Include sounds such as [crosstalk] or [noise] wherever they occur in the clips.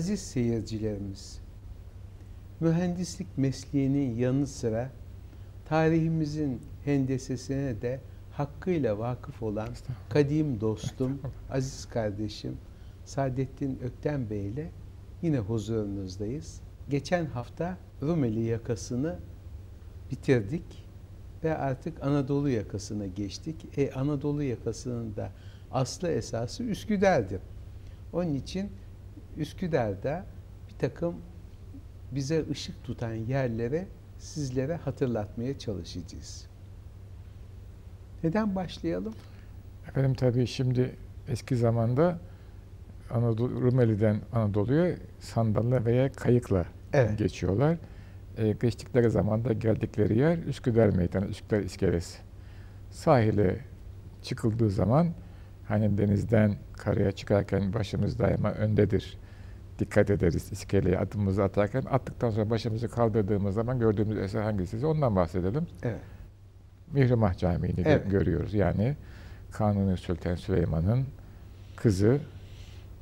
Aziz seyircilerimiz, mühendislik mesleğinin yanı sıra tarihimizin hendesesine de hakkıyla vakıf olan kadim dostum, aziz kardeşim Saadettin Ökten Bey ile yine huzurunuzdayız. Geçen hafta Rumeli yakasını bitirdik ve artık Anadolu yakasına geçtik. E, Anadolu yakasının da aslı esası Üsküdar'dır. Onun için Üsküdar'da bir takım bize ışık tutan yerlere sizlere hatırlatmaya çalışacağız. Neden başlayalım? Efendim tabii şimdi eski zamanda Anadolu, Rumeli'den Anadolu'ya sandalla veya kayıkla evet. geçiyorlar. Ee, geçtikleri zaman da geldikleri yer Üsküdar Meydanı, Üsküdar İskelesi. Sahile çıkıldığı zaman hani denizden karaya çıkarken başımız daima öndedir. Dikkat ederiz iskeleye adımımızı atarken. Attıktan sonra başımızı kaldırdığımız zaman gördüğümüz eser hangisi? Ondan bahsedelim. Evet. Mihrimah Camii'ni evet. görüyoruz. Yani Kanuni Sultan Süleyman'ın kızı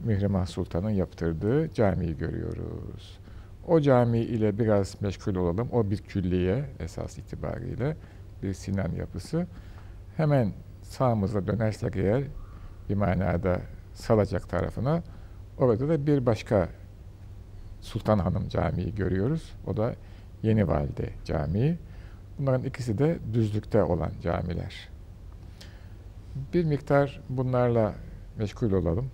Mihrimah Sultan'ın yaptırdığı camiyi görüyoruz. O cami ile biraz meşgul olalım. O bir külliye esas itibariyle bir Sinan yapısı. Hemen sağımıza dönersek eğer bir manada Salacak tarafına orada da bir başka Sultan Hanım Camii görüyoruz. O da Yeni Valide Camii. Bunların ikisi de düzlükte olan camiler. Bir miktar bunlarla meşgul olalım.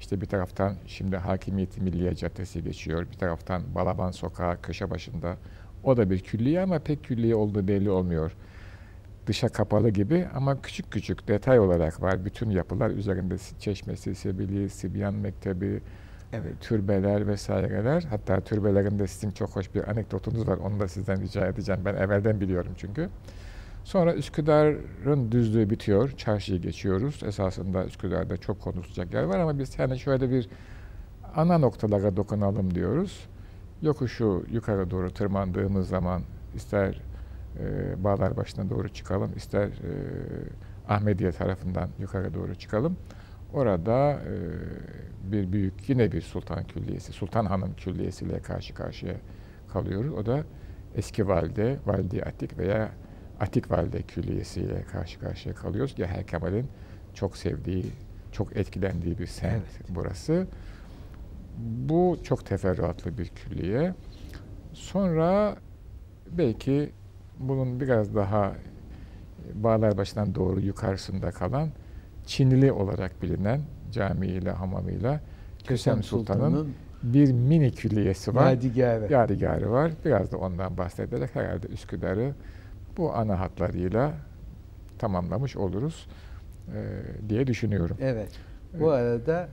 İşte bir taraftan şimdi Hakimiyeti Milliye Caddesi geçiyor. Bir taraftan Balaban Sokağı köşe başında. O da bir külliye ama pek külliye olduğu belli olmuyor. Dışa kapalı gibi ama küçük küçük detay olarak var. Bütün yapılar üzerinde çeşmesi, sebili, Sibyan Mektebi, evet. türbeler vesaireler. Hatta türbelerinde sizin çok hoş bir anekdotunuz var. Onu da sizden rica edeceğim. Ben evvelden biliyorum çünkü. Sonra Üsküdar'ın düzlüğü bitiyor. Çarşıyı geçiyoruz. Esasında Üsküdar'da çok konuşacak yer var ama biz hani şöyle bir ana noktalara dokunalım diyoruz. Yokuşu yukarı doğru tırmandığımız zaman ister e, Bağlar başına doğru çıkalım, ister e, Ahmediye tarafından yukarı doğru çıkalım. Orada e, bir büyük yine bir Sultan Külliyesi, Sultan Hanım Külliyesi ile karşı karşıya kalıyoruz. O da eski valide, valide Atik veya Atik Valide Külliyesi ile karşı karşıya kalıyoruz. Yahya Kemal'in çok sevdiği, çok etkilendiği bir semt evet. burası. Bu çok teferruatlı bir külliye. Sonra belki bunun biraz daha bağlar başından doğru yukarısında kalan Çinli olarak bilinen camiyle, hamamıyla Kösem Sultan'ın Sultan bir mini külliyesi var. Yadigarı. Yadigarı var. Biraz da ondan bahsederek herhalde Üsküdar'ı bu ana hatlarıyla tamamlamış oluruz e, diye düşünüyorum. Evet. Bu evet. arada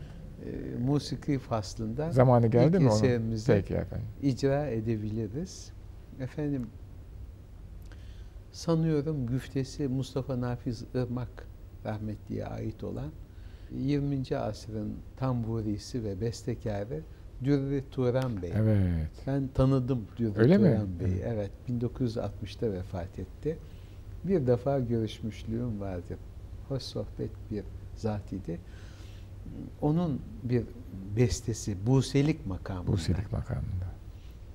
e, musiki faslında zamanı geldi mi onun? Peki efendim. icra edebiliriz. Efendim sanıyorum güftesi Mustafa Nafiz Irmak rahmetliye ait olan 20. asrın tamburisi ve bestekarı Dürri Turan Bey. Evet. Ben tanıdım Dürri Öyle Turan Bey'i. Evet. 1960'ta vefat etti. Bir defa görüşmüşlüğüm vardı. Hoş sohbet bir zat idi. Onun bir bestesi Buselik makamında. Buselik makamında.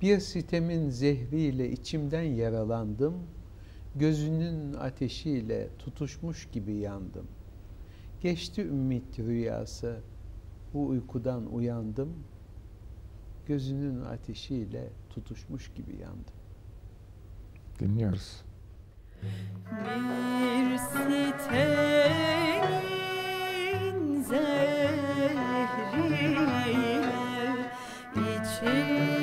Bir sitemin zehriyle içimden yaralandım. Gözünün ateşiyle tutuşmuş gibi yandım. Geçti ümit rüyası. Bu uykudan uyandım gözünün ateşiyle tutuşmuş gibi yandım. Dinliyoruz. Bir sitenin zehriyle içimden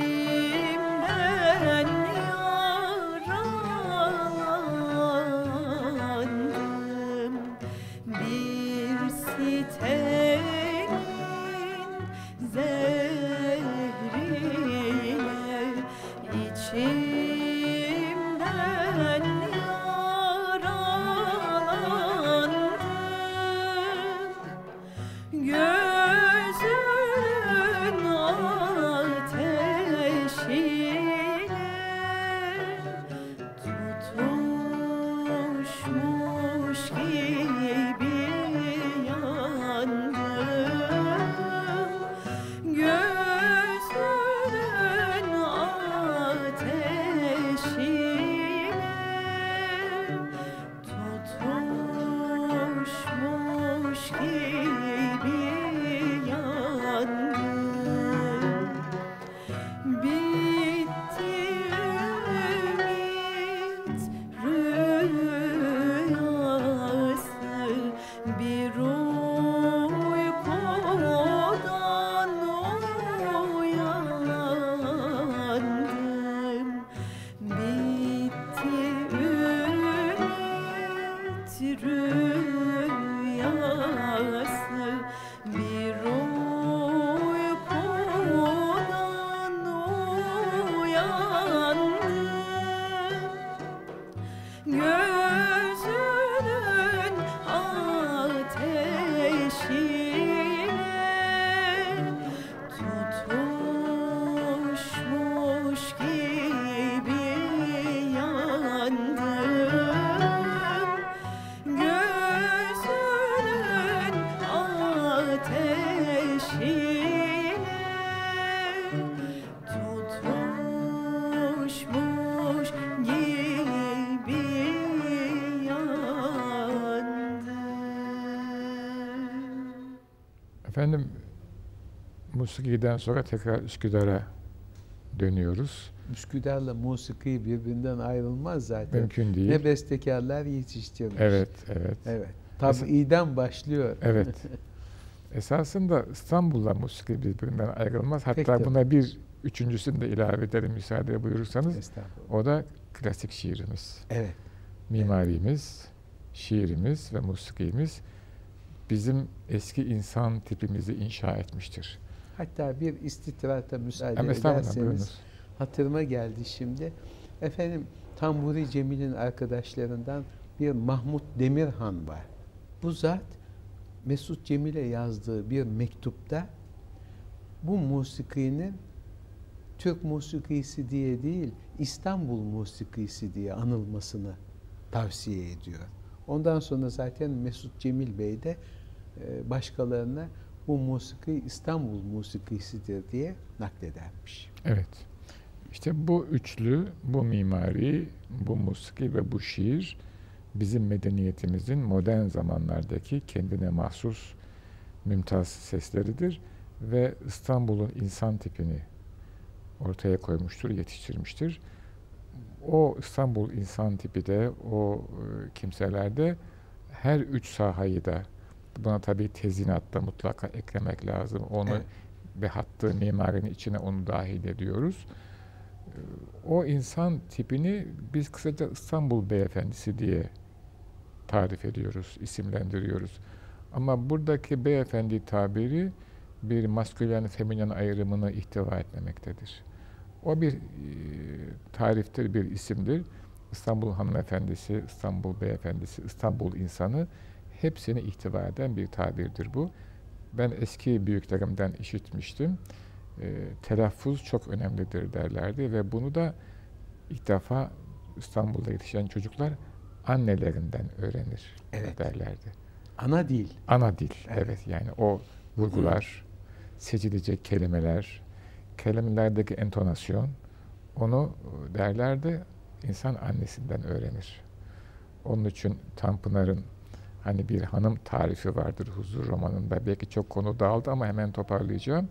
musikiden sonra tekrar Üsküdar'a dönüyoruz. Üsküdar'la musiki birbirinden ayrılmaz zaten. Mümkün değil. Ne bestekarlar yetiştirmiş. Evet, evet. Evet. Tabi'den başlıyor. Evet. [laughs] Esasında İstanbul'la musiki birbirinden ayrılmaz. Hatta Pek buna bir üçüncüsünü de ilave ederim müsaade buyurursanız. O da klasik şiirimiz. Evet. Mimarimiz, şiirimiz ve musikimiz bizim eski insan tipimizi inşa etmiştir. Hatta bir istitrata müsaade Ama ederseniz hatırıma geldi şimdi. Efendim Tamburi Cemil'in arkadaşlarından bir Mahmut Demirhan var. Bu zat Mesut Cemil'e yazdığı bir mektupta bu musikinin Türk musikisi diye değil İstanbul musikisi diye anılmasını tavsiye ediyor. Ondan sonra zaten Mesut Cemil Bey de e, başkalarına bu musiki İstanbul musikisidir diye nakledermiş. Evet. İşte bu üçlü, bu mimari, bu musiki ve bu şiir bizim medeniyetimizin modern zamanlardaki kendine mahsus mümtaz sesleridir ve İstanbul'un insan tipini ortaya koymuştur, yetiştirmiştir. O İstanbul insan tipi de, o e, kimselerde her üç sahayı da buna tabii tezinatta mutlaka eklemek lazım. Onu Evet. ve hattı mimarinin içine onu dahil ediyoruz. Ee, O insan tipini biz kısaca İstanbul beyefendisi diye tarif ediyoruz, isimlendiriyoruz. Ama buradaki beyefendi tabiri bir maskülen feminen ayrımını ihtiva etmemektedir. O bir e, tariftir, bir isimdir. İstanbul hanımefendisi, İstanbul beyefendisi, İstanbul insanı hepsini ihtiva eden bir tabirdir bu. Ben eski büyüklerimden işitmiştim. E, telaffuz çok önemlidir derlerdi ve bunu da ilk defa İstanbul'da yetişen çocuklar annelerinden öğrenir Evet. derlerdi. Ana dil. Ana dil, Evet. evet, yani o vurgular, seçilecek kelimeler, kelimelerdeki entonasyon, onu derlerdi, insan annesinden öğrenir. Onun için Tanpınar'ın hani bir hanım tarifi vardır Huzur romanında. Belki çok konu dağıldı ama hemen toparlayacağım.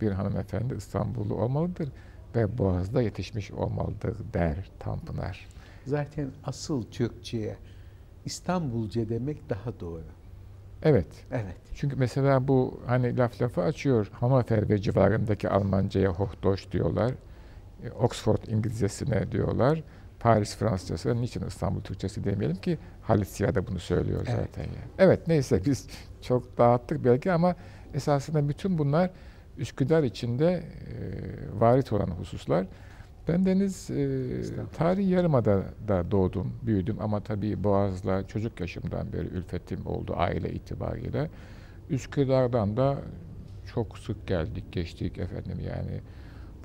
Bir hanımefendi İstanbullu olmalıdır ve Boğaz'da yetişmiş olmalıdır der Tanpınar. Zaten asıl Türkçe'ye İstanbulca demek daha doğru. Evet. Evet. Çünkü mesela bu hani laf lafı açıyor. Hannover ve civarındaki Almanca'ya Hochdeutsch diyorlar. E, Oxford İngilizcesine diyorlar. Paris Fransızcasına niçin İstanbul Türkçesi demeyelim ki Halit Ziya da bunu söylüyor Evet. zaten. Yani. Evet neyse biz çok dağıttık belki ama esasında bütün bunlar Üsküdar içinde e, varit olan hususlar. Ben deniz e, tarihi yarımada da doğdum, büyüdüm ama tabii Boğaz'la çocuk yaşımdan beri ülfetim oldu aile itibariyle. Üsküdar'dan da çok sık geldik, geçtik efendim yani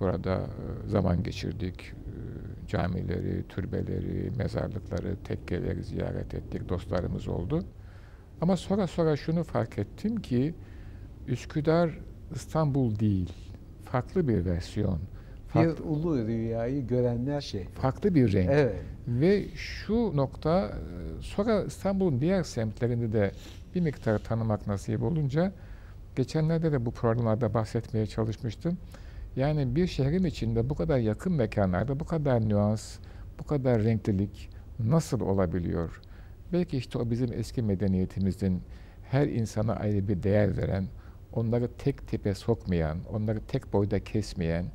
burada e, zaman geçirdik. E, Camileri, türbeleri, mezarlıkları, tekkeleri ziyaret ettik, dostlarımız oldu. Ama sonra sonra şunu fark ettim ki Üsküdar İstanbul değil, farklı bir versiyon, Bir farklı, ulu rüyayı görenler şey. farklı bir renk. Evet. Ve şu nokta e, sonra İstanbul'un diğer semtlerinde de bir miktar tanımak nasip olunca geçenlerde de bu programlarda bahsetmeye çalışmıştım. Yani bir şehrin içinde bu kadar yakın mekanlarda bu kadar nüans, bu kadar renklilik nasıl olabiliyor? Belki işte o bizim eski medeniyetimizin her insana ayrı bir değer veren, onları tek tipe sokmayan, onları tek boyda kesmeyen,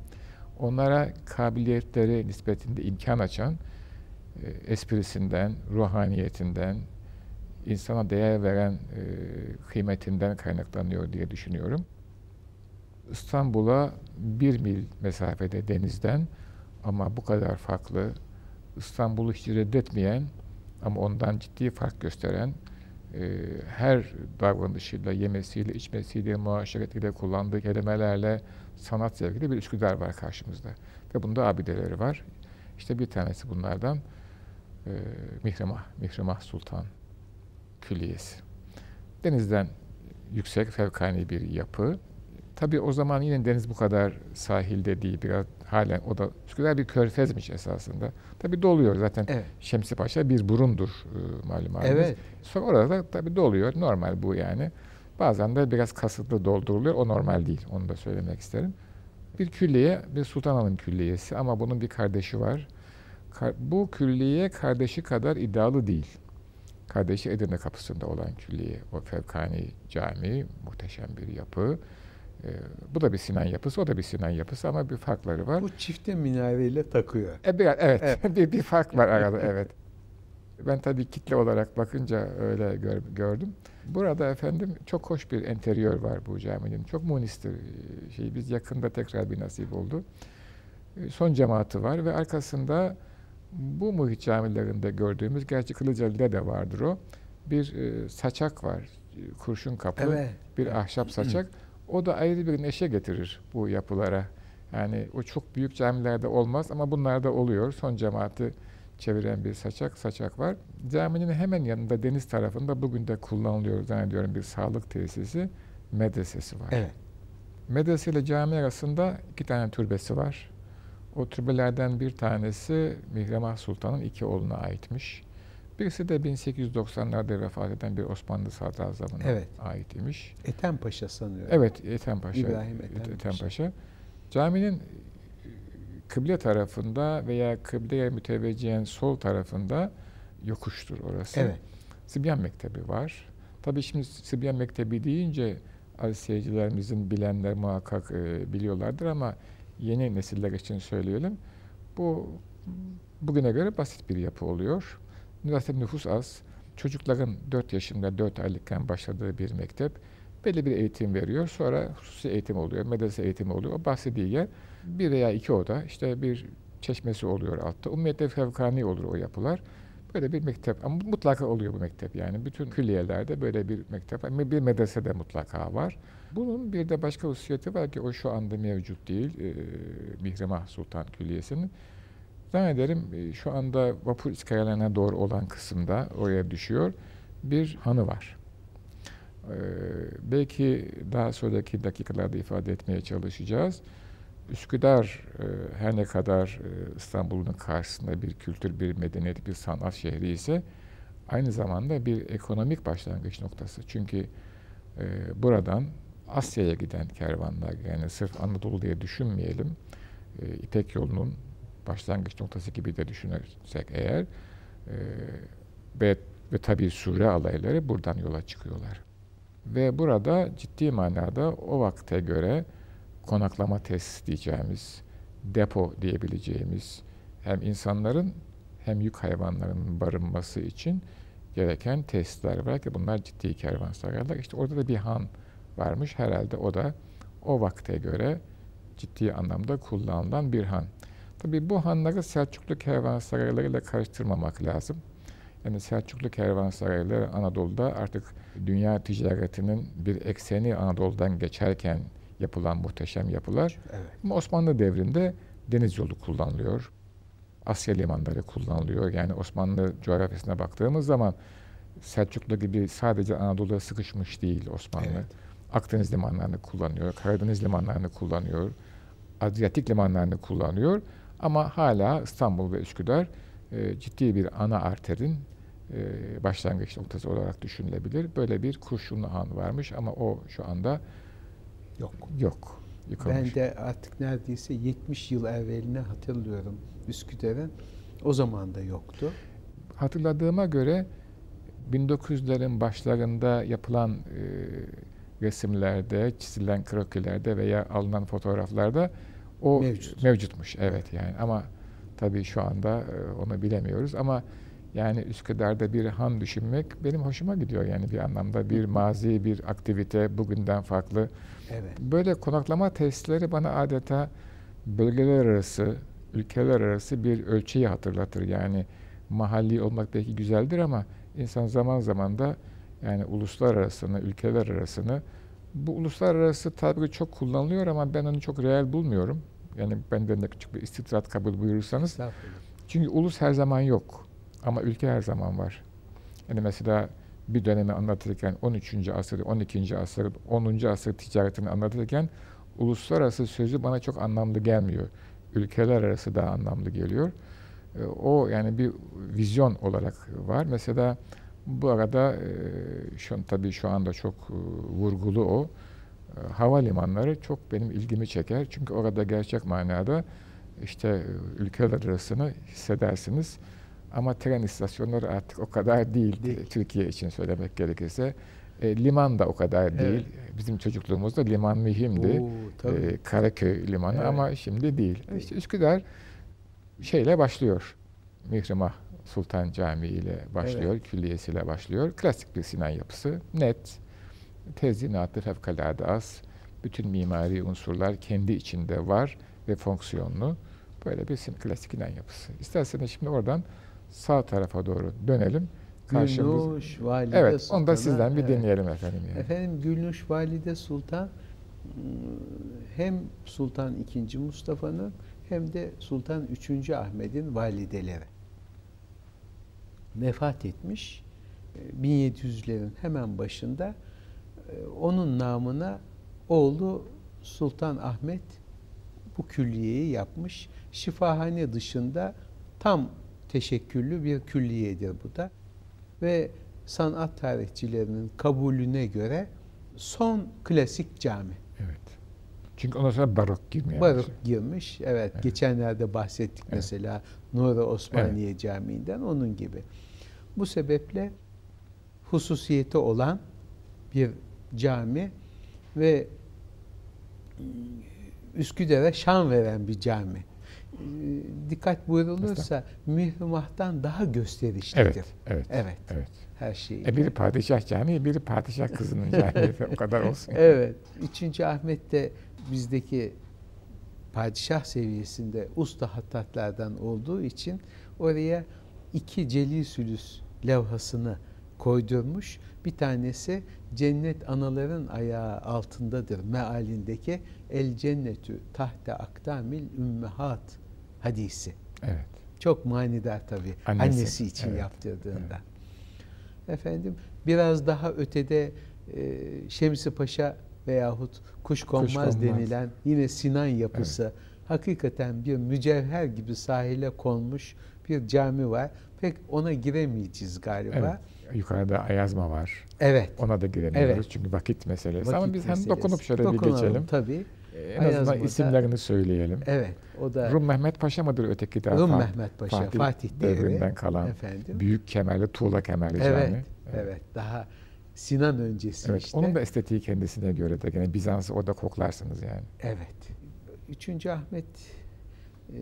onlara kabiliyetleri nispetinde imkan açan e, esprisinden, ruhaniyetinden, insana değer veren e, kıymetinden kaynaklanıyor diye düşünüyorum. İstanbul'a bir mil mesafede denizden ama bu kadar farklı, İstanbul'u hiç reddetmeyen ama ondan ciddi fark gösteren, e, her davranışıyla, yemesiyle, içmesiyle, muaşeretiyle, kullandığı kelimelerle sanat sevgili bir Üsküdar var karşımızda. Ve bunda abideleri var. İşte bir tanesi bunlardan e, Mihrimah, Mihrimah Sultan Külliyesi. Denizden yüksek, fevkani bir yapı. Tabii o zaman yine deniz bu kadar sahilde değil, biraz halen o da Üsküdar bir körfezmiş esasında. Tabii doluyor zaten. Evet. Şemsi Paşa bir burundur e, malum. Evet. Sonra orada tabii doluyor. Normal bu yani. Bazen de biraz kasıtlı dolduruluyor. O normal değil. Onu da söylemek isterim. Bir külliye, bir Sultanahmet Külliyesi ama bunun bir kardeşi var. Bu külliye kardeşi kadar iddialı değil. Kardeşi Edirne kapısında olan külliye. O Fevkani Camii, muhteşem bir yapı. Ee, bu da bir Sinan yapısı, o da bir Sinan yapısı ama bir farkları var. Bu çifte minareyle takıyor. E, biraz, evet, evet. [laughs] bir, bir fark var arada, evet. Ben tabii kitle olarak bakınca öyle gör, gördüm. Burada efendim çok hoş bir enteriyor var bu caminin. Çok munistir. Şey, biz yakında tekrar bir nasip oldu. Ee, son cemaati var ve arkasında bu muhit camilerinde gördüğümüz, gerçi Kılıcalı'da de vardır o. Bir e, saçak var, kurşun kapı, evet. bir ahşap saçak. O da ayrı bir neşe getirir bu yapılara. Yani o çok büyük camilerde olmaz ama bunlarda oluyor. Son cemaati çeviren bir saçak, saçak var. Caminin hemen yanında deniz tarafında bugün de kullanılıyor zannediyorum bir sağlık tesisi, medresesi var. Evet. Medrese ile cami arasında iki tane türbesi var. O türbelerden bir tanesi Mihrimah Sultan'ın iki oğluna aitmiş. Birisi de 1890'larda vefat eden bir Osmanlı sadrazamına evet. ait imiş. Ethem Paşa sanıyorum. Evet, Ethem Paşa. İbrahim Ethem, Ethem Paşa. Paşa. Caminin kıble tarafında veya kıbleye müteveccihen sol tarafında yokuştur orası. Evet. Sibyan Mektebi var. Tabii şimdi Sibyan Mektebi deyince aziz seyircilerimizin bilenler muhakkak e, biliyorlardır ama yeni nesiller için söyleyelim. Bu bugüne göre basit bir yapı oluyor. Zaten nüfus az. Çocukların 4 yaşında 4 aylıkken başladığı bir mektep belli bir eğitim veriyor. Sonra hususi eğitim oluyor, medrese eğitimi oluyor. O bahsettiği yer bir veya iki oda, işte bir çeşmesi oluyor altta. Umumiyette fevkani olur o yapılar. Böyle bir mektep ama mutlaka oluyor bu mektep yani. Bütün külliyelerde böyle bir mektep, bir medrese de mutlaka var. Bunun bir de başka hususiyeti var ki o şu anda mevcut değil. E, Mihrimah Sultan Külliyesi'nin. Zannederim e, şu anda vapur iskelelerine doğru olan kısımda oraya düşüyor. Bir hanı var. Ee, belki daha sonraki dakikalarda ifade etmeye çalışacağız. Üsküdar e, her ne kadar e, İstanbul'un karşısında bir kültür, bir medeniyet, bir sanat şehri ise aynı zamanda bir ekonomik başlangıç noktası. Çünkü e, buradan Asya'ya giden kervanlar yani sırf Anadolu diye düşünmeyelim. E, İpek yolunun başlangıç noktası gibi de düşünürsek eğer e, ve, ve tabii sure alayları buradan yola çıkıyorlar. Ve burada ciddi manada o vakte göre konaklama tesis diyeceğimiz, depo diyebileceğimiz hem insanların hem yük hayvanlarının barınması için gereken tesisler var ki bunlar ciddi kervansaraylar. İşte orada da bir han varmış. Herhalde o da o vakte göre ciddi anlamda kullanılan bir han. Tabi bu hanları Selçuklu kervansaraylarıyla karıştırmamak lazım. Yani Selçuklu kervansarayları Anadolu'da artık dünya ticaretinin bir ekseni Anadolu'dan geçerken yapılan muhteşem yapılar. Evet. Ama Osmanlı devrinde deniz yolu kullanılıyor. Asya limanları kullanılıyor. Yani Osmanlı coğrafyasına baktığımız zaman Selçuklu gibi sadece Anadolu'ya sıkışmış değil Osmanlı. Evet. Akdeniz limanlarını kullanıyor, Karadeniz limanlarını kullanıyor, Adriyatik limanlarını kullanıyor. Ama hala İstanbul ve Üsküdar e, ciddi bir ana arterin e, başlangıç noktası olarak düşünülebilir. Böyle bir kurşunlu han varmış ama o şu anda yok. Yok. Yıkılmış. Ben de artık neredeyse 70 yıl evveline hatırlıyorum Üsküdar'ın. O zaman da yoktu. Hatırladığıma göre 1900'lerin başlarında yapılan e, resimlerde, çizilen krokilerde veya alınan fotoğraflarda o Mevcut. mevcutmuş. Evet yani ama tabii şu anda e, onu bilemiyoruz ama yani Üsküdar'da bir han düşünmek benim hoşuma gidiyor yani bir anlamda bir mazi bir aktivite bugünden farklı. Evet. Böyle konaklama tesisleri bana adeta bölgeler arası, ülkeler arası bir ölçeği hatırlatır. Yani mahalli olmak belki güzeldir ama insan zaman zaman da yani uluslar arasını, ülkeler arasını bu uluslararası tabiri çok kullanılıyor ama ben onu çok real bulmuyorum. Yani benden de küçük bir istitrat kabul buyurursanız. Çünkü ulus her zaman yok. Ama ülke her zaman var. Yani mesela bir dönemi anlatırken 13. asır, 12. asır, 10. asır ticaretini anlatırken uluslararası sözü bana çok anlamlı gelmiyor. Ülkeler arası daha anlamlı geliyor. Ee, o yani bir vizyon olarak var. Mesela Bu arada e, şu tabii şu anda çok e, vurgulu o. E, havalimanları çok benim ilgimi çeker. Çünkü orada gerçek manada işte ülkeler arasını hissedersiniz. Ama tren istasyonları artık o kadar değil, değil. Türkiye için söylemek gerekirse. E, liman da o kadar değil. Bizim çocukluğumuzda liman mühimdi. Oo, e, Karaköy limanı evet. ama şimdi değil. İşte Üsküdar şeyle başlıyor. Mihrimah Sultan Camii ile başlıyor, evet. külliyesiyle başlıyor. Klasik bir Sinan yapısı. Net, tezinatı fevkalade az. Bütün mimari unsurlar kendi içinde var ve fonksiyonlu. Böyle bir klasik Sinan yapısı. İsterseniz şimdi oradan sağ tarafa doğru dönelim. Gülnuş Valide evet, Sultan'a. onu da sizden bir evet. dinleyelim efendim. Yani. Efendim Gülnuş Valide Sultan hem Sultan II. Mustafa'nın hem de Sultan III. Ahmet'in valideleri vefat etmiş. 1700'lerin hemen başında onun namına oğlu Sultan Ahmet bu külliyeyi yapmış. Şifahane dışında tam teşekküllü bir külliyedir bu da. Ve sanat tarihçilerinin kabulüne göre son klasik cami. Evet. Çünkü ondan sonra barok girmiyor. Barok girmiş. Evet. evet. Geçenlerde bahsettik evet. mesela Nuri Osmaniye evet. Camii'nden onun gibi. Bu sebeple hususiyeti olan bir cami ve Üsküdar'a şan veren bir cami. Dikkat buyurulursa mührimahtan daha gösterişlidir. Evet, evet. Evet. evet. Her şey. E biri padişah camii, biri padişah kızının [laughs] camii. o kadar olsun. Evet. Üçüncü Ahmet de bizdeki padişah seviyesinde usta hattatlardan olduğu için oraya iki celil sülüs levhasını koydurmuş. Bir tanesi cennet anaların ayağı altındadır mealindeki el cennetü tahte aktamil ümmehat hadisi. Evet. Çok manidar tabii. Annesi, Annesi için evet. yaptırdığında. Evet. Efendim biraz daha ötede e, Şemsi Paşa veyahut Kuş Konmaz, Kuş Konmaz denilen yine Sinan yapısı evet. hakikaten bir mücevher gibi sahile konmuş bir cami var. Pek ona giremeyeceğiz galiba. Evet. Yukarıda Ayazma var. Evet. Ona da giremiyoruz evet. çünkü vakit meselesi. Vakit Ama biz meselesi. hem dokunup şöyle Dokunalım, bir geçelim. tabii. Ee, en Ayazma'da, azından isimlerini söyleyelim. Evet. O da Rum Mehmet Paşa mıdır öteki de? Rum Mehmet Paşa, Fatih, Fatih devrinden kalan efendim. büyük kemerli, tuğla kemerli evet, cami. Evet. evet. Daha Sinan öncesi evet, işte. Onun da estetiği kendisine göre de gene Bizans'ı orada koklarsınız yani. Evet. Üçüncü Ahmet e,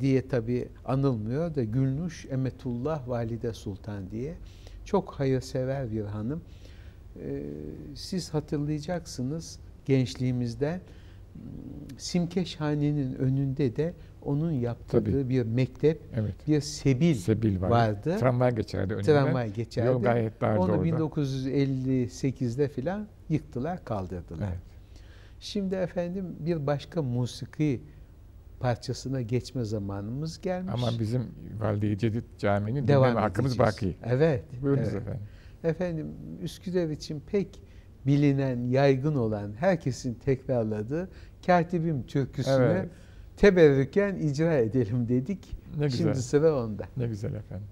diye tabi anılmıyor da Gülnuş Emetullah Valide Sultan diye çok hayırsever bir hanım. Ee, siz hatırlayacaksınız gençliğimizde hmm, Simkeşhane'nin önünde de onun yaptığı Tabii. bir mektep, evet. bir sebil, sebil var. vardı. Tramvay geçerdi önünden. Tramvay geçerdi. Yol gayet dardı Onu orada. 1958'de filan yıktılar, kaldırdılar. Evet. Şimdi efendim bir başka musiki parçasına geçme zamanımız gelmiş. Ama bizim Valide-i Cedid Camii'nin devam hakkımız baki. Evet. Buyurunuz evet. efendim. Efendim Üsküdar için pek bilinen, yaygın olan, herkesin tekrarladığı Katibim türküsünü evet. teberrüken icra edelim dedik. Ne güzel. Şimdi sıra onda. Ne güzel efendim.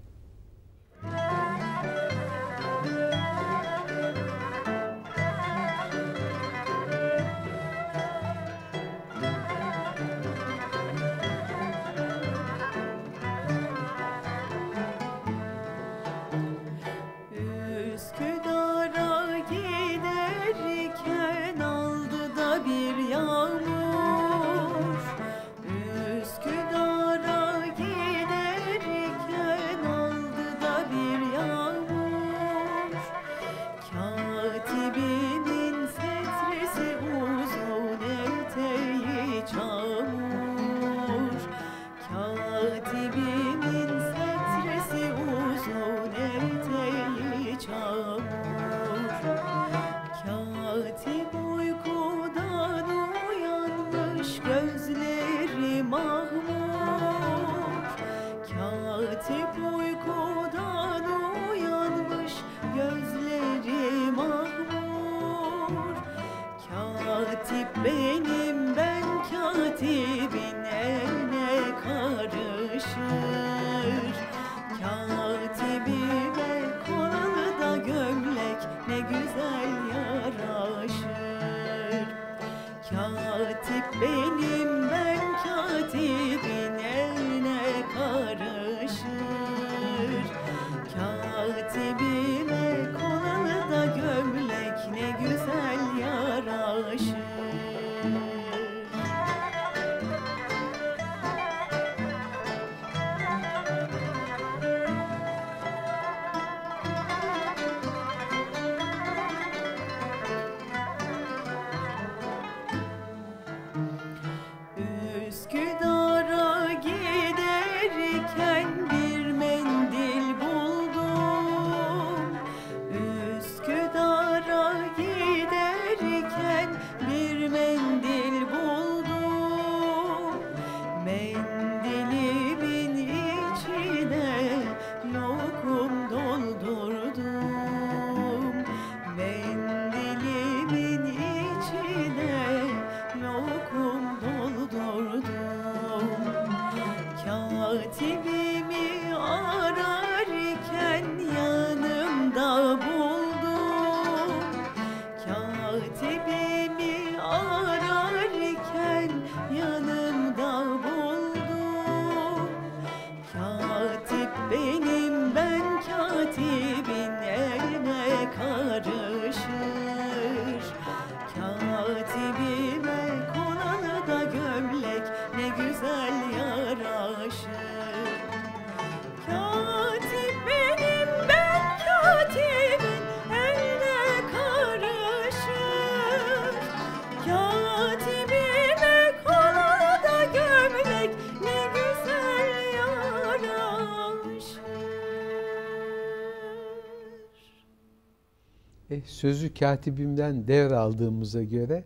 Sözü katibimden devraldığımıza göre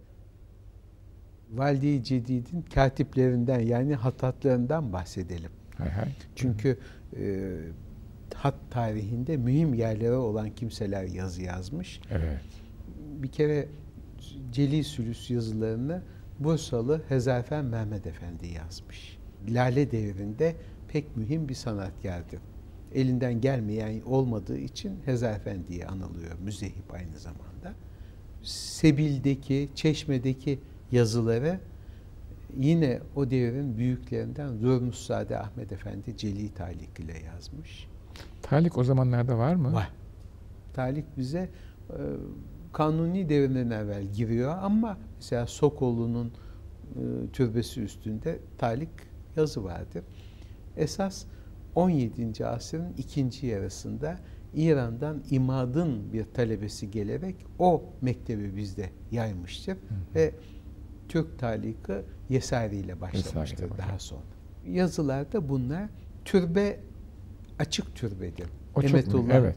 Valide-i Cedid'in katiplerinden yani hatatlarından bahsedelim. Hay hay. Çünkü e, hat tarihinde mühim yerlere olan kimseler yazı yazmış. Evet. Bir kere Celi Sülüs yazılarını Bursalı Hezarfen Mehmet Efendi yazmış. Lale devrinde pek mühim bir sanatkardı. Elinden gelmeyen olmadığı için Hezarfen diye anılıyor. Müzehip aynı zamanda. Sebil'deki, Çeşme'deki yazıları yine o devrin büyüklerinden Zurnussade Ahmet Efendi Celi Talik ile yazmış. Talik o zamanlarda var mı? Var. Talik bize e, kanuni devrinden evvel giriyor ama mesela Sokollu'nun e, türbesi üstünde Talik yazı vardır. Esas 17. asrın ikinci yarısında İran'dan İmad'ın bir talebesi gelerek o mektebi bizde yaymıştır ve Türk taliki Yesari ile başlamıştır Yesari daha sonra. Yazılarda bunlar türbe açık türbedir. O Emetullah. Evet.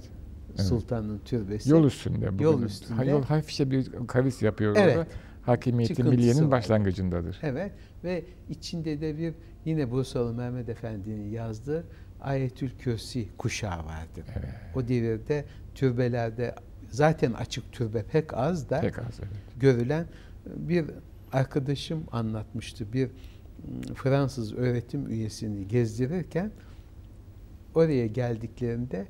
evet. Sultan'ın türbesi. Yol üstünde. Bugün Yol üstünde. Ha, yol hafifçe bir kavis yapıyor Evet. orada. Hakimiyeti Çıkıntısı milliyenin başlangıcındadır. Evet ve içinde de bir yine Bursalı Mehmet Efendi'nin yazdığı Ayetül Kürsi kuşağı vardır. Evet. O devirde türbelerde zaten açık türbe pek az da Pek az evet. görülen bir arkadaşım anlatmıştı. Bir mm, Fransız öğretim üyesini gezdirirken oraya geldiklerinde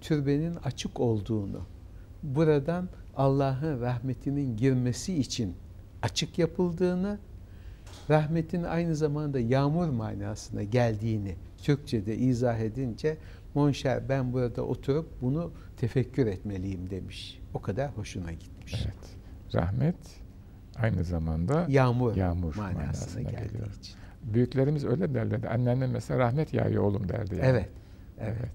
türbenin açık olduğunu, buradan Allah'ın rahmetinin girmesi için açık yapıldığını, rahmetin aynı zamanda yağmur manasına geldiğini Türkçe'de izah edince Monşer ben burada oturup bunu tefekkür etmeliyim demiş. O kadar hoşuna gitmiş. Evet. Rahmet aynı zamanda Yağmur, Yağmur manasına, manasına geldiği geliyor. için. büyüklerimiz öyle derlerdi. Anneannem mesela rahmet yağıyor oğlum derdi. Yani. Evet. Evet. Evet.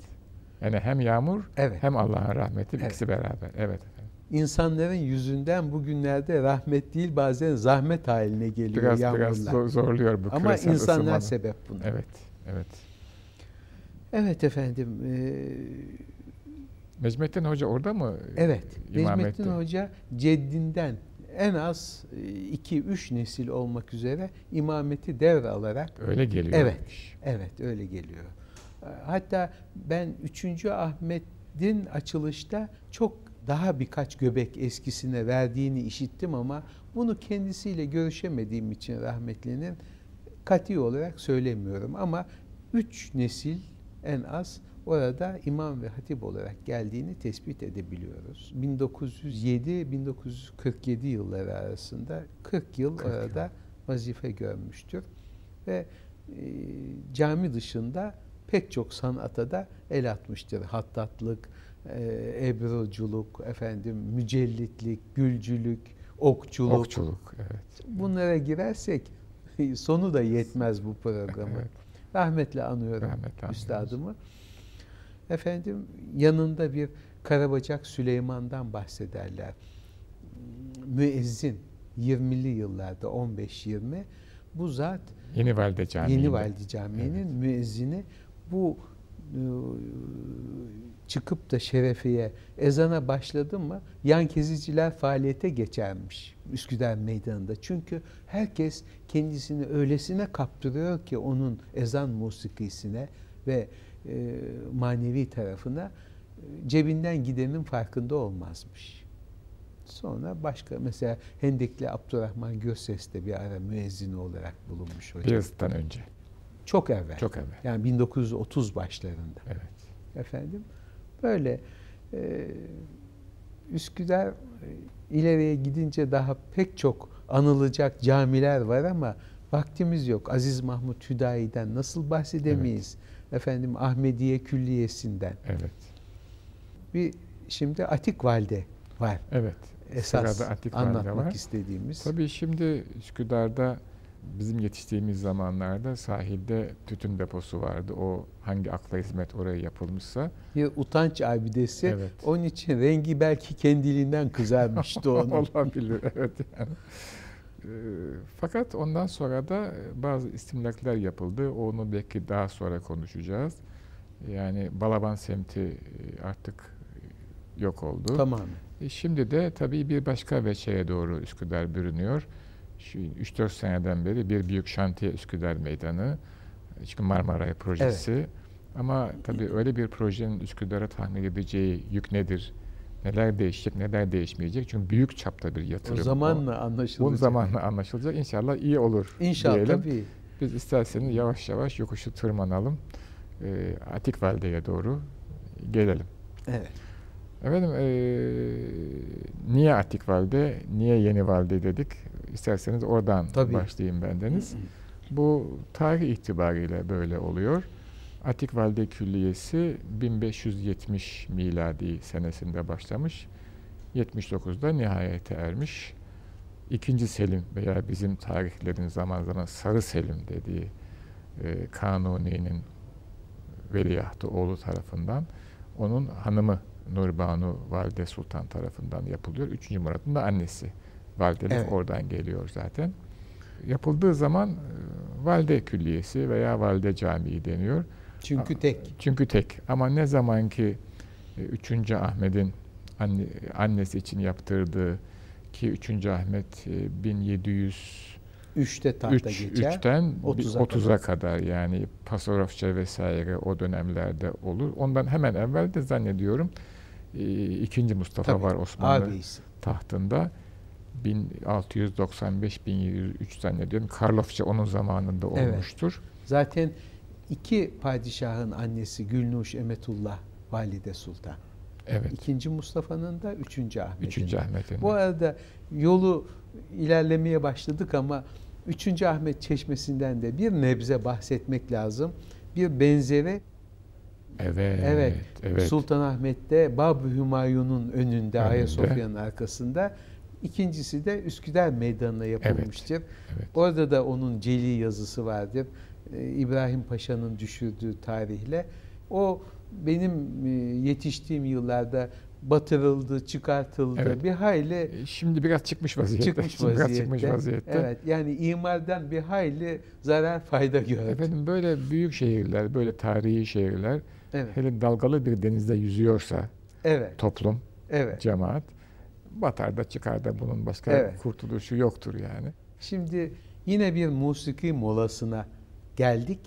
Yani hem yağmur Evet. hem Allah'ın rahmeti Evet. ikisi beraber. Evet efendim. İnsanların yüzünden bugünlerde rahmet değil bazen zahmet haline geliyor Biraz yağmurlar. biraz zor- zorluyor bu Ama insanlar ısınmanın. sebep buna. Evet, Evet. Evet. efendim. eee, Necmettin Hoca orada mı? evet. Necmettin etti? Hoca ceddinden en az 2-3 nesil olmak üzere imameti devralarak Öyle geliyor. Evet. Evet öyle geliyor. Hatta ben 3. Ahmet'in açılışta çok daha birkaç göbek eskisine verdiğini işittim ama bunu kendisiyle görüşemediğim için rahmetlinin kati olarak söylemiyorum ama üç nesil en az orada imam ve hatip olarak geldiğini tespit edebiliyoruz. 1907-1947 yılları arasında 40 yıl 40 orada yıl. vazife görmüştür. Ve e, cami dışında pek çok sanata da el atmıştır. Hattatlık, e, ebruculuk, efendim mücellitlik, gülcülük, okçuluk. Okçuluk, evet. Bunlara girersek [laughs] sonu da yetmez bu programı. Evet. Rahmetle anıyorum Rahmetle üstadımı. Efendim yanında bir Karabacak Süleyman'dan bahsederler. Müezzin 20'li yıllarda 15-20 bu zat Yeni Valide Camii. Yeni Valide Camii'nin evet. müezzini bu e, çıkıp da şerefiye ezana başladı mı yan keziciler faaliyete geçermiş Üsküdar Meydanı'nda. Çünkü herkes kendisini öylesine kaptırıyor ki onun ezan musikisine ve e, manevi tarafına e, cebinden gidenin farkında olmazmış. Sonra başka mesela Hendekli Abdurrahman Gürses de bir ara müezzini olarak bulunmuş hocam. Birazdan önce. Çok evvel. Çok evvel. Yani 1930 başlarında. Evet. Efendim böyle e, Üsküdar e, ileriye gidince daha pek çok anılacak camiler var ama vaktimiz yok. Aziz Mahmut Hüdayi'den nasıl bahsedemeyiz? Evet. Efendim Ahmediye Külliyesi'nden. Evet. Bir şimdi Atik Valide var. Evet. Esas Atik anlatmak var. istediğimiz. Tabii şimdi Üsküdar'da bizim yetiştiğimiz zamanlarda sahilde tütün deposu vardı. O hangi akla hizmet oraya yapılmışsa. Bir utanç abidesi. Evet. Onun için rengi belki kendiliğinden kızarmıştı [laughs] onun. Olabilir evet yani. Ee, fakat ondan sonra da bazı istimlaklar yapıldı. Onu belki daha sonra konuşacağız. Yani Balaban semti e, artık yok oldu. Tamam. E şimdi de tabii bir başka veçeye doğru Üsküdar bürünüyor. 3-4 seneden beri bir büyük şantiye Üsküdar Meydanı. Çünkü Marmaray projesi. Evet. Ama tabii öyle bir projenin Üsküdar'a tahmin edeceği yük nedir? Neler değişecek, neler değişmeyecek? Çünkü büyük çapta bir yatırım. O zamanla anlaşılacak. O zamanla anlaşılacak. İnşallah iyi olur İnşallah diyelim. tabii. Biz isterseniz yavaş yavaş yokuşu tırmanalım. E, Atik Valide'ye doğru gelelim. Evet. Efendim e, niye Atik Valide, niye Yeni Valide dedik? İsterseniz oradan Tabii. başlayayım bendeniz. Bu tarih itibariyle böyle oluyor. Atik Valide Külliyesi 1570 miladi senesinde başlamış. 79'da nihayete ermiş. İkinci Selim veya bizim tarihlerin zaman zaman Sarı Selim dediği e, Kanuni'nin veliahtı oğlu tarafından onun hanımı Nurbanu Valide Sultan tarafından yapılıyor. Üçüncü Murat'ın da annesi. Validelik evet. oradan geliyor zaten. Yapıldığı zaman e, Valide Külliyesi veya Valide Camii deniyor. Çünkü tek. Çünkü tek. Ama ne zaman ki 3. E, Ahmet'in anne, annesi için yaptırdığı ki 3. Ahmet 1700 3'te tahta 3, geçer. 3'ten 30'a 30 kadar. kadar yani Pasarofça vesaire o dönemlerde olur. Ondan hemen evvel de zannediyorum e, ikinci Mustafa Tabii, var Osmanlı abisi. tahtında. 1695-1703 zannediyorum. Karlofça onun zamanında olmuştur. Evet. Zaten iki padişahın annesi Gülnuş Emetullah Valide Sultan. Evet. İkinci Mustafa'nın da üçüncü Ahmet'in. Üçüncü Ahmet'in. Bu arada yolu ilerlemeye başladık ama üçüncü Ahmet Çeşmesi'nden de bir nebze bahsetmek lazım. Bir benzeri Evet, evet. evet. Sultanahmet'te Bab-ı Hümayun'un önünde, önünde. Ayasofya'nın arkasında. İkincisi de Üsküdar Meydanı'na yapılmıştır. Evet, evet. Orada da onun celi yazısı vardır. Ee, İbrahim Paşa'nın düşürdüğü tarihle. O benim e, yetiştiğim yıllarda batırıldı, çıkartıldı. Evet. Bir hayli e, şimdi biraz çıkmış vaziyette. Çıkmış [laughs] vaziyette. Biraz çıkmış vaziyette. Evet. Yani imardan bir hayli zarar fayda gördü. Efendim böyle büyük şehirler, böyle tarihi şehirler evet. hele dalgalı bir denizde yüzüyorsa evet. toplum, evet. cemaat batar da çıkar da bunun başka evet. kurtuluşu yoktur yani. Şimdi yine bir musiki molasına geldik.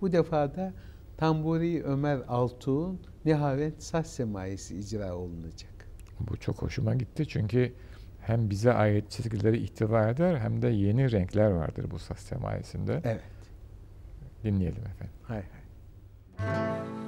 Bu defa da Tamburi Ömer Altuğ'un Nihavent Saz Semayesi icra olunacak. Bu çok hoşuma gitti çünkü hem bize ait çizgileri ihtiva eder hem de yeni renkler vardır bu saz semayesinde. Evet. Dinleyelim efendim. Hay hay.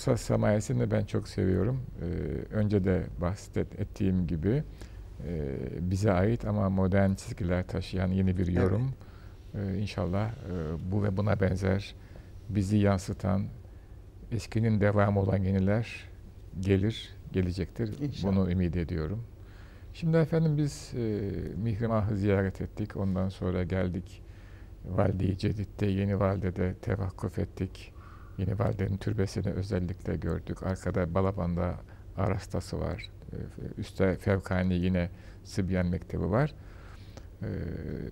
Saz samayesini ben çok seviyorum. Ee, önce de bahsettiğim gibi e, bize ait ama modern çizgiler taşıyan yeni bir yorum. Evet. Ee, inşallah e, bu ve buna benzer bizi yansıtan eskinin devamı olan yeniler gelir, gelecektir. İnşallah. Bunu ümit ediyorum. Şimdi efendim biz e, Mihrimah'ı ziyaret ettik. Ondan sonra geldik Valide-i Cedid'de, Yeni Valide'de tevakkuf ettik. Yeni Valide'nin türbesini özellikle gördük. Arkada Balaban'da Arastası var. Ee, üstte Fevkani yine Sibyan Mektebi var. Ee,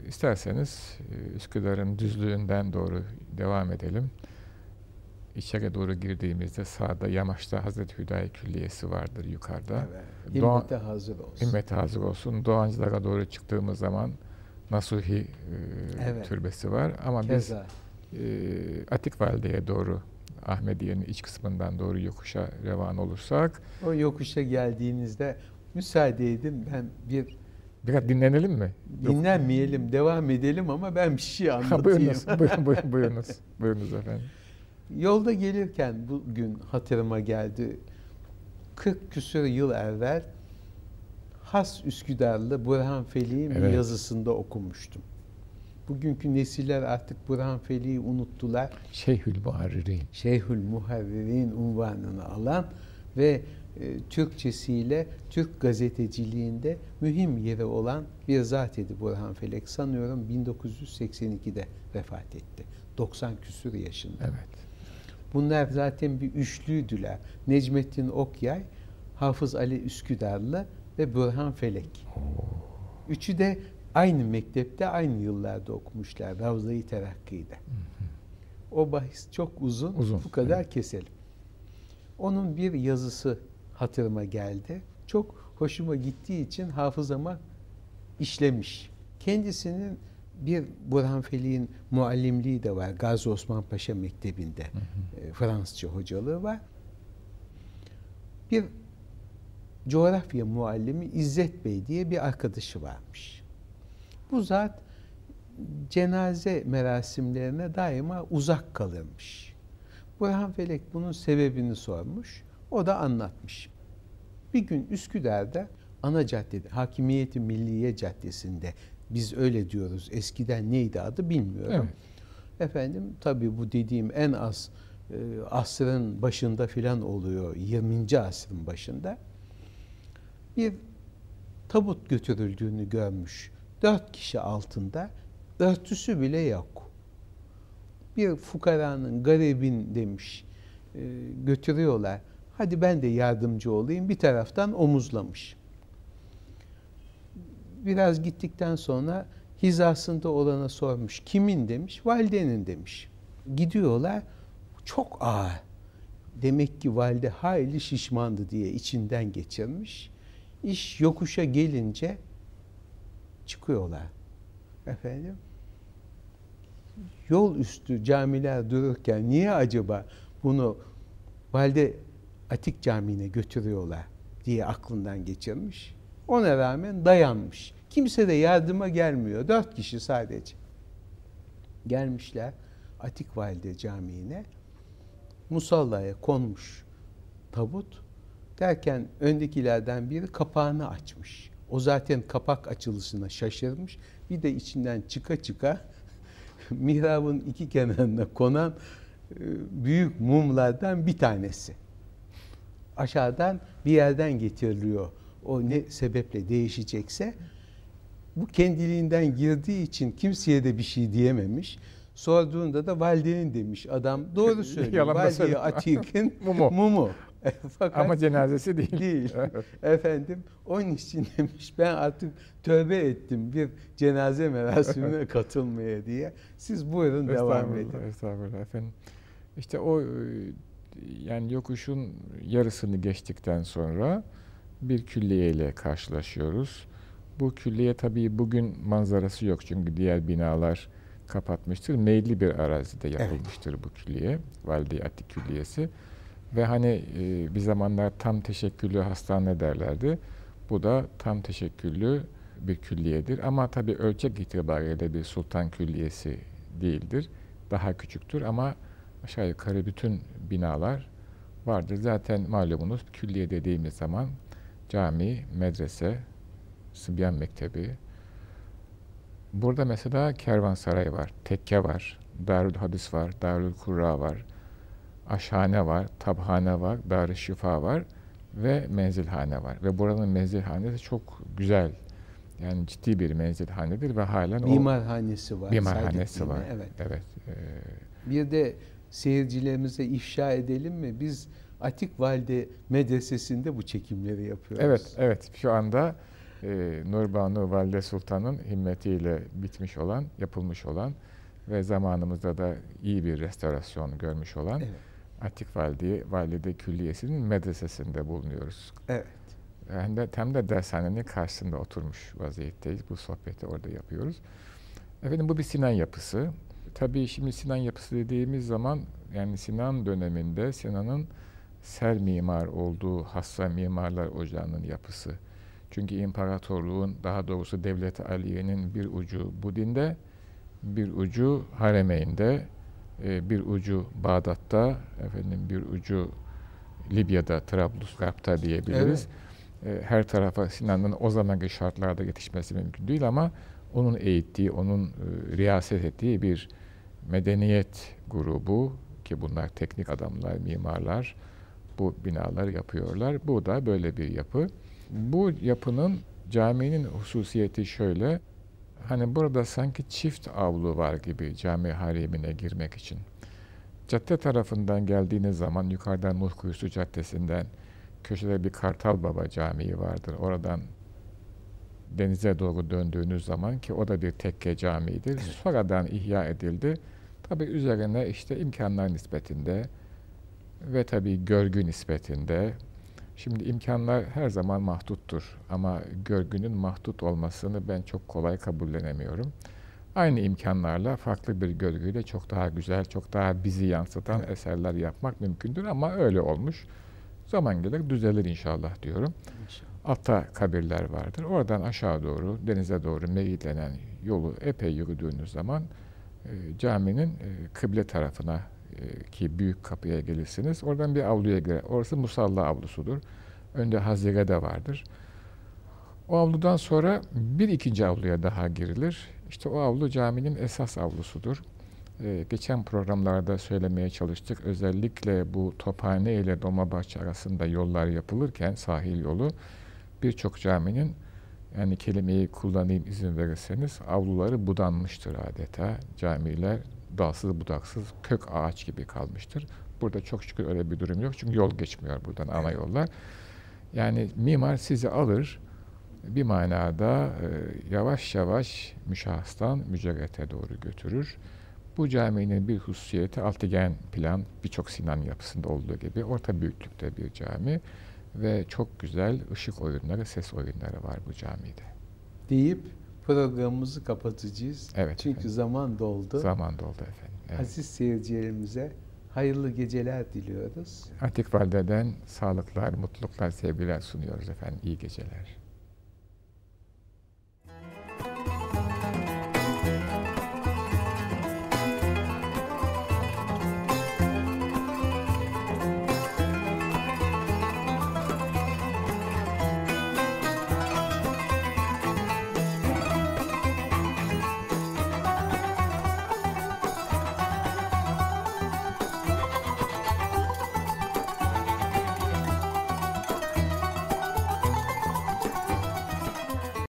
isterseniz e, Üsküdar'ın düzlüğünden doğru devam edelim. İçeri doğru girdiğimizde sağda Yamaç'ta Hazreti Hüdayi Külliyesi vardır yukarıda. Evet. Himmete hazır olsun. Himmete hazır olsun. Doğancılara doğru çıktığımız zaman Nasuhi e, evet. türbesi var. Ama Keza. biz e, Atik Valide'ye doğru Ahmediye'nin iç kısmından doğru yokuşa revan olursak. O yokuşa geldiğinizde müsaade edin ben bir Biraz dinlenelim mi? Dinlenmeyelim, Yok. devam edelim ama ben bir şey anlatayım. buyurunuz, [laughs] buyurun, buyurun, buyurunuz, buyurunuz efendim. Yolda gelirken bugün hatırıma geldi. 40 küsur yıl evvel Has Üsküdarlı Burhan Feli'nin evet. yazısında okumuştum. Bugünkü nesiller artık Burhan Feli'yi unuttular. Şeyhül Muharririn. Şeyhül Muharririn unvanını alan ve e, Türkçesiyle Türk gazeteciliğinde mühim yeri olan bir zat idi Burhan Felek. Sanıyorum 1982'de vefat etti. 90 küsur yaşında. Evet. Bunlar zaten bir üçlüydüler. Necmettin Okyay, Hafız Ali Üsküdarlı ve Burhan Felek. Oo. Üçü de aynı mektepte aynı yıllarda okumuşlar Ravza-i Terakki'de. O bahis çok uzun, uzun. bu kadar evet. keselim. Onun bir yazısı hatırıma geldi. Çok hoşuma gittiği için hafızama işlemiş. Kendisinin bir Burhan Felik'in muallimliği de var. Gazi Osman Paşa Mektebi'nde hı hı. E, Fransızca hocalığı var. Bir coğrafya muallimi İzzet Bey diye bir arkadaşı varmış. Bu zat cenaze merasimlerine daima uzak kalırmış. Burhan Felek bunun sebebini sormuş. O da anlatmış. Bir gün Üsküdar'da ana caddede, Hakimiyeti Milliye Caddesi'nde biz öyle diyoruz. Eskiden neydi adı bilmiyorum. Evet. Efendim tabii bu dediğim en az e, asrın başında filan oluyor. 20. asrın başında. Bir tabut götürüldüğünü görmüş dört kişi altında örtüsü bile yok. Bir fukaranın, garibin demiş e, götürüyorlar. Hadi ben de yardımcı olayım. Bir taraftan omuzlamış. Biraz gittikten sonra hizasında olana sormuş. Kimin demiş? Validenin demiş. Gidiyorlar. Çok ağır. Demek ki valide hayli şişmandı diye içinden geçirmiş. İş yokuşa gelince çıkıyorlar. Efendim yol üstü camiler dururken niye acaba bunu Valide Atik Camii'ne götürüyorlar diye aklından geçirmiş. Ona rağmen dayanmış. Kimse de yardıma gelmiyor. Dört kişi sadece. Gelmişler Atik Valide Camii'ne. Musallaya konmuş tabut. Derken öndekilerden biri kapağını açmış O zaten kapak açılışına şaşırmış. Bir de içinden çıka çıka [laughs] mihrabın iki kenarına konan e, büyük mumlardan bir tanesi. Aşağıdan bir yerden getiriliyor. O ne sebeple değişecekse bu kendiliğinden girdiği için kimseye de bir şey diyememiş. Sorduğunda da validenin demiş adam. Doğru [laughs] söylüyor. Valide Atik'in [laughs] mumu. mumu. [laughs] Fakat Ama cenazesi değil. Değil. [laughs] Efendim onun için demiş ben artık tövbe ettim bir cenaze merasimine [laughs] katılmaya diye. Siz buyurun devam edin. Estağfurullah efendim. İşte o yani yokuşun yarısını geçtikten sonra bir külliye ile karşılaşıyoruz. Bu külliye tabii bugün manzarası yok çünkü diğer binalar kapatmıştır. Meyilli bir arazide yapılmıştır evet. bu külliye. Valide Atik Külliyesi. Ve hani e, bir zamanlar tam teşekküllü hastane derlerdi. Bu da tam teşekküllü bir külliyedir. Ama tabii ölçek itibariyle bir sultan külliyesi değildir. Daha küçüktür ama aşağı yukarı bütün binalar vardır. Zaten malumunuz külliye dediğimiz zaman cami, medrese, Sıbyan Mektebi. Burada mesela kervansaray var, tekke var, Darül Hadis var, Darül Kurra var, aşhane var, tabhane var, dar şifa var ve menzilhane var. Ve buranın menzilhanesi çok güzel. Yani ciddi bir menzilhanedir ve halen mimarhanesi o var. Mimarhanesi var. Evet. Evet. Ee, bir de seyircilerimize ifşa edelim mi? Biz Atik Valide Medresesi'nde bu çekimleri yapıyoruz. Evet, evet. Şu anda e, Nurbanu Valide Sultan'ın himmetiyle bitmiş olan, yapılmış olan ve zamanımızda da iyi bir restorasyon görmüş olan evet. Atik Valide, Valide Külliyesi'nin medresesinde bulunuyoruz. Evet. Hem de, hem de dershanenin karşısında oturmuş vaziyetteyiz. Bu sohbeti orada yapıyoruz. Efendim bu bir Sinan yapısı. Tabii şimdi Sinan yapısı dediğimiz zaman yani Sinan döneminde Sinan'ın ser mimar olduğu Hassa Mimarlar Ocağı'nın yapısı. Çünkü imparatorluğun daha doğrusu devlet Aliye'nin bir ucu Budin'de, bir ucu Haremeyn'de, e, bir ucu Bağdat'ta, efendim bir ucu Libya'da, Trablusgarp'ta diyebiliriz. Evet. Her tarafa Sinan'ın o zamanki şartlarda yetişmesi mümkün değil ama onun eğittiği, onun e, riyaset ettiği bir medeniyet grubu ki bunlar teknik adamlar, mimarlar bu binaları yapıyorlar. Bu da böyle bir yapı. Bu yapının caminin hususiyeti şöyle. Hani burada sanki çift avlu var gibi cami haremine girmek için. Cadde tarafından geldiğiniz zaman yukarıdan Nuh Kuyusu Caddesi'nden köşede bir Kartal Baba Camii vardır. Oradan denize doğru döndüğünüz zaman ki o da bir tekke camidir. Sonradan ihya edildi. Tabi üzerine işte imkanlar nispetinde ve tabi görgü nispetinde Şimdi imkanlar her zaman mahduttur ama görgünün mahdut olmasını ben çok kolay kabullenemiyorum. Aynı imkanlarla farklı bir görgüyle çok daha güzel, çok daha bizi yansıtan evet. eserler yapmak mümkündür ama öyle olmuş. Zaman gelir düzelir inşallah diyorum. İnşallah. Altta kabirler vardır. Oradan aşağı doğru, denize doğru meyillenen yolu epey yürüdüğünüz zaman e, caminin e, kıble tarafına ki büyük kapıya gelirsiniz. Oradan bir avluya girer. Orası musalla avlusudur. Önde hazire de vardır. O avludan sonra bir ikinci avluya daha girilir. İşte o avlu caminin esas avlusudur. Ee, geçen programlarda söylemeye çalıştık. Özellikle bu Tophane ile Dolmabahçe arasında yollar yapılırken sahil yolu birçok caminin yani kelimeyi kullanayım izin verirseniz avluları budanmıştır adeta. Camiler dalsız budaksız kök ağaç gibi kalmıştır. Burada çok şükür öyle bir durum yok. Çünkü yol geçmiyor buradan ana yollar. Yani mimar sizi alır bir manada e, yavaş yavaş müşahıstan mücerrete doğru götürür. Bu caminin bir hususiyeti altıgen plan birçok Sinan yapısında olduğu gibi orta büyüklükte bir cami ve çok güzel ışık oyunları, ses oyunları var bu camide. Deyip programımızı kapatacağız. Evet. Çünkü efendim. zaman doldu. Zaman doldu efendim. Evet. Aziz seyircilerimize hayırlı geceler diliyoruz. Atik Valide'den sağlıklar, mutluluklar, sevgiler sunuyoruz efendim. İyi geceler.